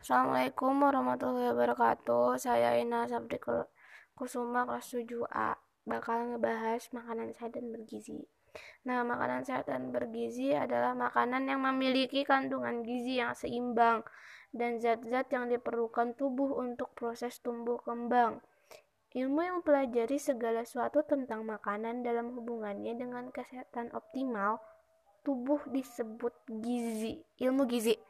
Assalamualaikum warahmatullahi wabarakatuh. Saya Ina Sabri Kusuma kelas 7A bakal ngebahas makanan sehat dan bergizi. Nah, makanan sehat dan bergizi adalah makanan yang memiliki kandungan gizi yang seimbang dan zat-zat yang diperlukan tubuh untuk proses tumbuh kembang. Ilmu yang mempelajari segala sesuatu tentang makanan dalam hubungannya dengan kesehatan optimal tubuh disebut gizi, ilmu gizi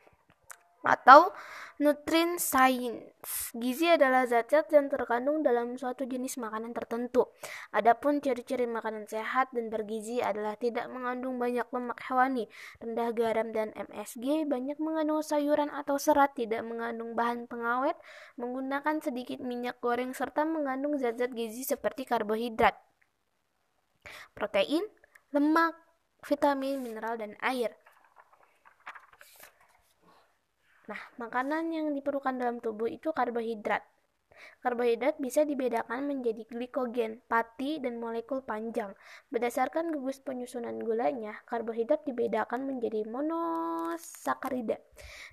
atau nutrient science. Gizi adalah zat-zat yang terkandung dalam suatu jenis makanan tertentu. Adapun ciri-ciri makanan sehat dan bergizi adalah tidak mengandung banyak lemak hewani, rendah garam dan MSG, banyak mengandung sayuran atau serat, tidak mengandung bahan pengawet, menggunakan sedikit minyak goreng serta mengandung zat-zat gizi seperti karbohidrat, protein, lemak, vitamin, mineral dan air. Nah, makanan yang diperlukan dalam tubuh itu karbohidrat. Karbohidrat bisa dibedakan menjadi glikogen, pati, dan molekul panjang. Berdasarkan gugus penyusunan gulanya, karbohidrat dibedakan menjadi monosakarida,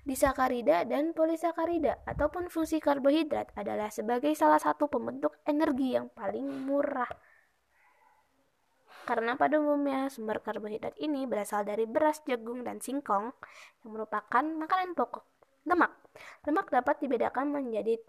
disakarida, dan polisakarida. Ataupun fungsi karbohidrat adalah sebagai salah satu pembentuk energi yang paling murah. Karena pada umumnya sumber karbohidrat ini berasal dari beras, jagung, dan singkong yang merupakan makanan pokok Lemak. Lemak dapat dibedakan menjadi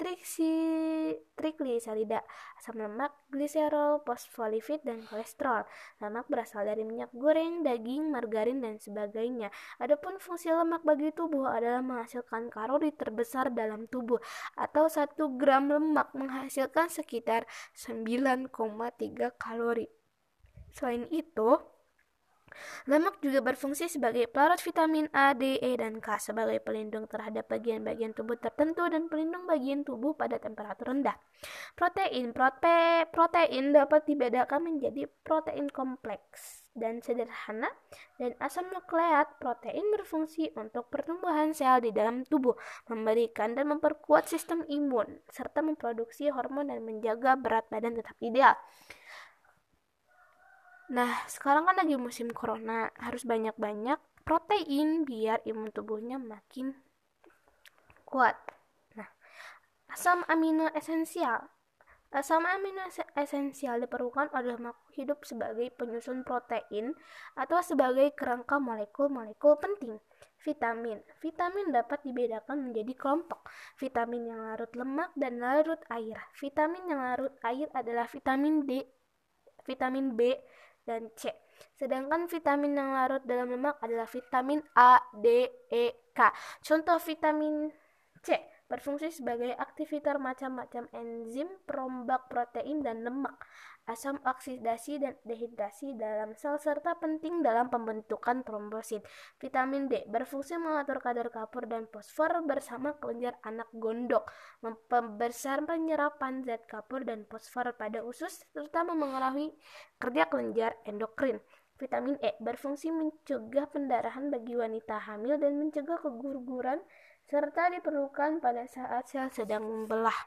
trigliserida, asam lemak, gliserol, fosfolipid, dan kolesterol. Lemak berasal dari minyak goreng, daging, margarin, dan sebagainya. Adapun fungsi lemak bagi tubuh adalah menghasilkan kalori terbesar dalam tubuh, atau 1 gram lemak menghasilkan sekitar 9,3 kalori. Selain itu, Lemak juga berfungsi sebagai pelarut vitamin A, D, E, dan K sebagai pelindung terhadap bagian-bagian tubuh tertentu dan pelindung bagian tubuh pada temperatur rendah. Protein prote protein dapat dibedakan menjadi protein kompleks dan sederhana dan asam nukleat protein berfungsi untuk pertumbuhan sel di dalam tubuh, memberikan dan memperkuat sistem imun serta memproduksi hormon dan menjaga berat badan tetap ideal. Nah, sekarang kan lagi musim corona, harus banyak-banyak protein biar imun tubuhnya makin kuat. Nah, asam amino esensial. Asam amino esensial diperlukan oleh makhluk hidup sebagai penyusun protein atau sebagai kerangka molekul-molekul penting. Vitamin. Vitamin dapat dibedakan menjadi kelompok. Vitamin yang larut lemak dan larut air. Vitamin yang larut air adalah vitamin D, vitamin B, dan C. Sedangkan vitamin yang larut dalam lemak adalah vitamin A, D, E, K. Contoh vitamin C berfungsi sebagai aktivator macam-macam enzim, perombak protein dan lemak, asam oksidasi dan dehidrasi dalam sel serta penting dalam pembentukan trombosit. Vitamin D berfungsi mengatur kadar kapur dan fosfor bersama kelenjar anak gondok, membesar penyerapan zat kapur dan fosfor pada usus serta memengaruhi kerja kelenjar endokrin. Vitamin E berfungsi mencegah pendarahan bagi wanita hamil dan mencegah keguguran serta diperlukan pada saat sel sedang membelah.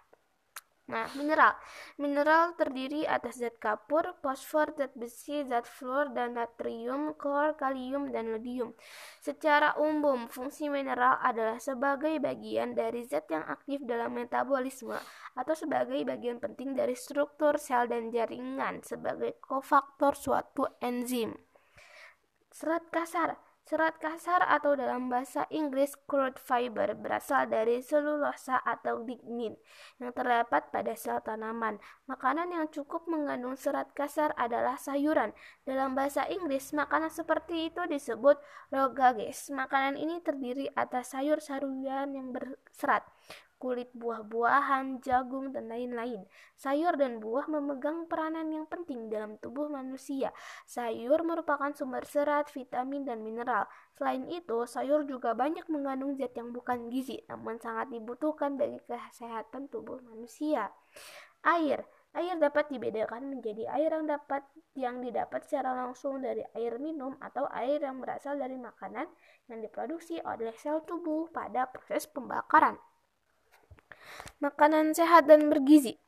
Nah, mineral. Mineral terdiri atas zat kapur, fosfor, zat besi, zat fluor, dan natrium, klor, kalium, dan lodium. Secara umum, fungsi mineral adalah sebagai bagian dari zat yang aktif dalam metabolisme atau sebagai bagian penting dari struktur sel dan jaringan sebagai kofaktor suatu enzim. Serat kasar Serat kasar atau dalam bahasa Inggris crude fiber berasal dari selulosa atau lignin yang terdapat pada sel tanaman. Makanan yang cukup mengandung serat kasar adalah sayuran. Dalam bahasa Inggris, makanan seperti itu disebut rogages. Makanan ini terdiri atas sayur-sayuran yang berserat kulit buah-buahan, jagung, dan lain-lain. Sayur dan buah memegang peranan yang penting dalam tubuh manusia. Sayur merupakan sumber serat, vitamin, dan mineral. Selain itu, sayur juga banyak mengandung zat yang bukan gizi, namun sangat dibutuhkan bagi kesehatan tubuh manusia. Air Air dapat dibedakan menjadi air yang dapat yang didapat secara langsung dari air minum atau air yang berasal dari makanan yang diproduksi oleh sel tubuh pada proses pembakaran. Makanan sehat dan bergizi.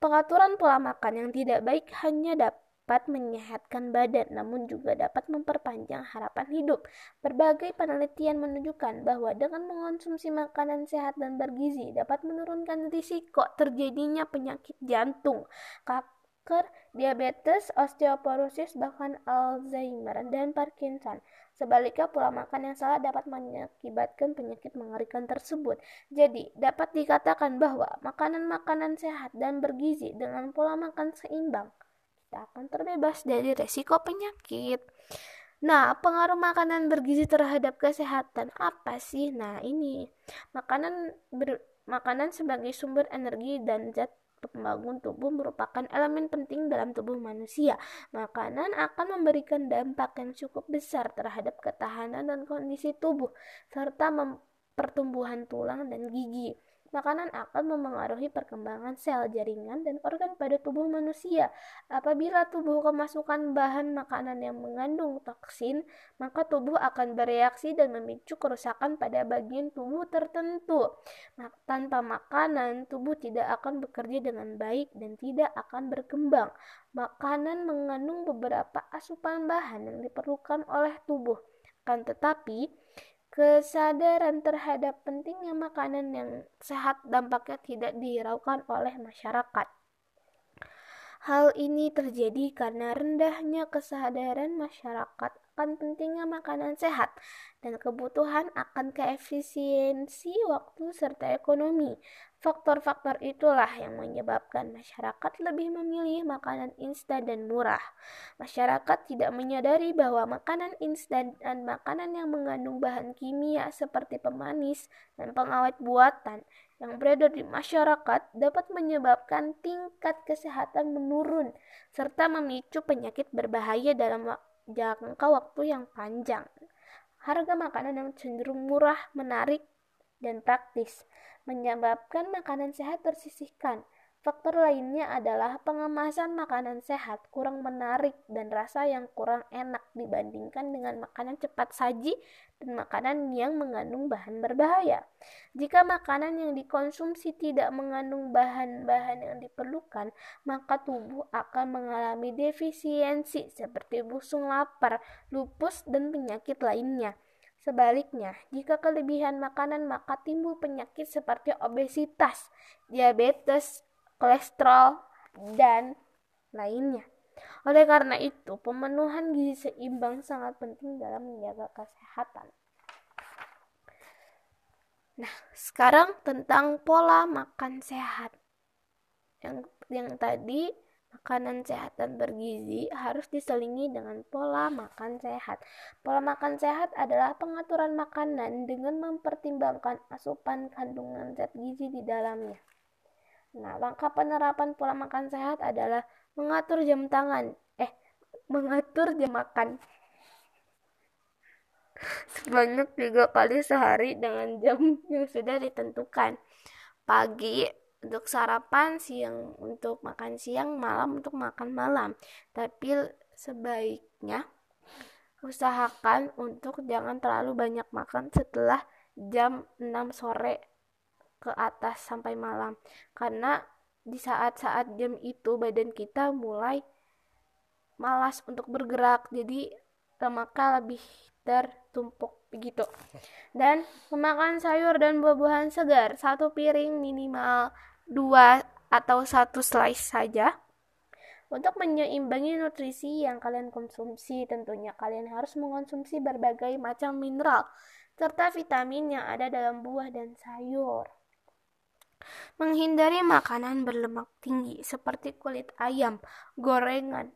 Pengaturan pola makan yang tidak baik hanya dapat menyehatkan badan, namun juga dapat memperpanjang harapan hidup. Berbagai penelitian menunjukkan bahwa dengan mengonsumsi makanan sehat dan bergizi dapat menurunkan risiko terjadinya penyakit jantung, kanker, diabetes, osteoporosis, bahkan Alzheimer dan Parkinson. Sebaliknya, pola makan yang salah dapat mengakibatkan penyakit mengerikan tersebut. Jadi, dapat dikatakan bahwa makanan-makanan sehat dan bergizi dengan pola makan seimbang, kita akan terbebas dari resiko penyakit. Nah, pengaruh makanan bergizi terhadap kesehatan apa sih? Nah, ini makanan ber, makanan sebagai sumber energi dan zat pembangun tubuh merupakan elemen penting dalam tubuh manusia. Makanan akan memberikan dampak yang cukup besar terhadap ketahanan dan kondisi tubuh, serta pertumbuhan tulang dan gigi. Makanan akan memengaruhi perkembangan sel, jaringan, dan organ pada tubuh manusia. Apabila tubuh kemasukan bahan makanan yang mengandung toksin, maka tubuh akan bereaksi dan memicu kerusakan pada bagian tubuh tertentu. Tanpa makanan, tubuh tidak akan bekerja dengan baik dan tidak akan berkembang. Makanan mengandung beberapa asupan bahan yang diperlukan oleh tubuh. Kan tetapi, Kesadaran terhadap pentingnya makanan yang sehat dampaknya tidak dihiraukan oleh masyarakat. Hal ini terjadi karena rendahnya kesadaran masyarakat akan pentingnya makanan sehat dan kebutuhan akan keefisiensi waktu serta ekonomi. Faktor-faktor itulah yang menyebabkan masyarakat lebih memilih makanan instan dan murah. Masyarakat tidak menyadari bahwa makanan instan dan makanan yang mengandung bahan kimia seperti pemanis dan pengawet buatan yang beredar di masyarakat dapat menyebabkan tingkat kesehatan menurun serta memicu penyakit berbahaya dalam jangka waktu yang panjang. Harga makanan yang cenderung murah, menarik, dan praktis menyebabkan makanan sehat tersisihkan. Faktor lainnya adalah pengemasan makanan sehat kurang menarik dan rasa yang kurang enak dibandingkan dengan makanan cepat saji dan makanan yang mengandung bahan berbahaya. Jika makanan yang dikonsumsi tidak mengandung bahan-bahan yang diperlukan, maka tubuh akan mengalami defisiensi seperti busung lapar, lupus, dan penyakit lainnya. Sebaliknya, jika kelebihan makanan maka timbul penyakit seperti obesitas, diabetes, kolesterol, dan lainnya. Oleh karena itu, pemenuhan gizi seimbang sangat penting dalam menjaga kesehatan. Nah, sekarang tentang pola makan sehat. Yang yang tadi Makanan sehat dan bergizi harus diselingi dengan pola makan sehat. Pola makan sehat adalah pengaturan makanan dengan mempertimbangkan asupan kandungan zat gizi di dalamnya. Nah, langkah penerapan pola makan sehat adalah mengatur jam tangan, eh, mengatur jam makan. Sebanyak tiga kali sehari dengan jam yang sudah ditentukan. Pagi, untuk sarapan siang untuk makan siang malam untuk makan malam. Tapi sebaiknya usahakan untuk jangan terlalu banyak makan setelah jam 6 sore ke atas sampai malam karena di saat-saat jam itu badan kita mulai malas untuk bergerak jadi lemaknya lebih tertumpuk begitu dan memakan sayur dan buah-buahan segar satu piring minimal dua atau satu slice saja. Untuk menyeimbangi nutrisi yang kalian konsumsi, tentunya kalian harus mengonsumsi berbagai macam mineral serta vitamin yang ada dalam buah dan sayur. Menghindari makanan berlemak tinggi seperti kulit ayam, gorengan,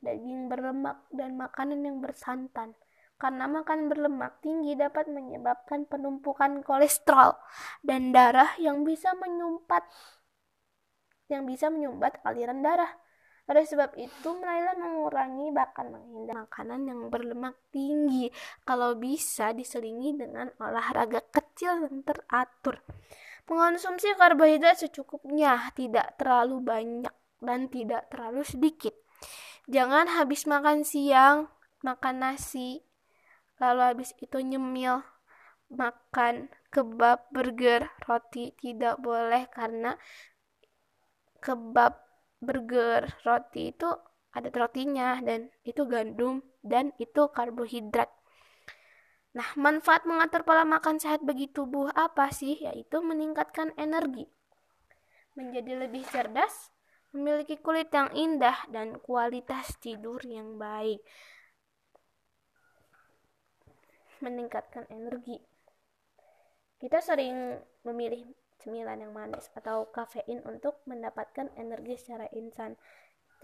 daging berlemak, dan makanan yang bersantan karena makan berlemak tinggi dapat menyebabkan penumpukan kolesterol dan darah yang bisa menyumpat yang bisa menyumbat aliran darah. Oleh sebab itu, mulailah mengurangi bahkan menghindari makanan yang berlemak tinggi. Kalau bisa diselingi dengan olahraga kecil dan teratur. Mengonsumsi karbohidrat secukupnya, tidak terlalu banyak dan tidak terlalu sedikit. Jangan habis makan siang, makan nasi, lalu habis itu nyemil makan kebab, burger, roti tidak boleh karena kebab, burger, roti itu ada rotinya dan itu gandum dan itu karbohidrat Nah, manfaat mengatur pola makan sehat bagi tubuh apa sih? Yaitu meningkatkan energi, menjadi lebih cerdas, memiliki kulit yang indah, dan kualitas tidur yang baik. Meningkatkan energi. Kita sering memilih cemilan yang manis atau kafein untuk mendapatkan energi secara instan.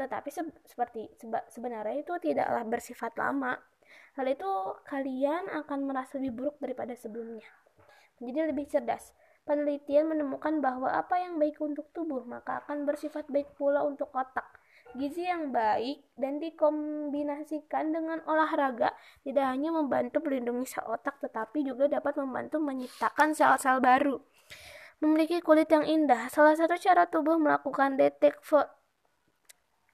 Tetapi se seperti seba sebenarnya itu tidaklah bersifat lama Hal itu kalian akan merasa lebih buruk daripada sebelumnya. Menjadi lebih cerdas. Penelitian menemukan bahwa apa yang baik untuk tubuh maka akan bersifat baik pula untuk otak. Gizi yang baik dan dikombinasikan dengan olahraga tidak hanya membantu melindungi sel otak tetapi juga dapat membantu menciptakan sel-sel baru. Memiliki kulit yang indah, salah satu cara tubuh melakukan detek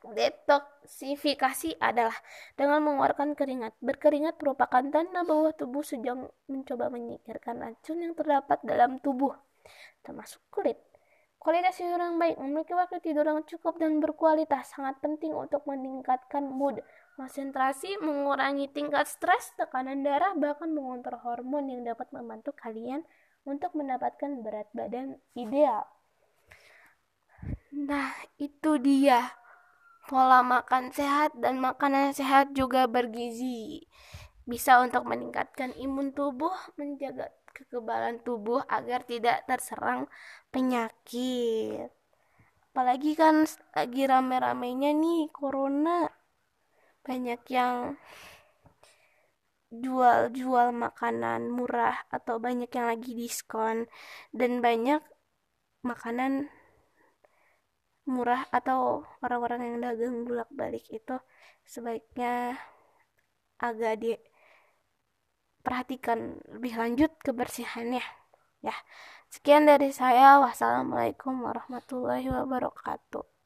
detoksifikasi adalah dengan mengeluarkan keringat. Berkeringat merupakan tanda bahwa tubuh sedang mencoba menyingkirkan racun yang terdapat dalam tubuh, termasuk kulit. Kualitas tidur yang baik memiliki waktu tidur yang cukup dan berkualitas sangat penting untuk meningkatkan mood, konsentrasi, mengurangi tingkat stres, tekanan darah, bahkan mengontrol hormon yang dapat membantu kalian untuk mendapatkan berat badan ideal. Nah, itu dia pola makan sehat dan makanan sehat juga bergizi. Bisa untuk meningkatkan imun tubuh, menjaga kekebalan tubuh agar tidak terserang penyakit. Apalagi kan lagi rame-ramenya nih corona. Banyak yang jual-jual makanan murah atau banyak yang lagi diskon dan banyak makanan murah atau orang-orang yang dagang bulak balik itu sebaiknya agak diperhatikan lebih lanjut kebersihannya ya. Sekian dari saya. Wassalamualaikum warahmatullahi wabarakatuh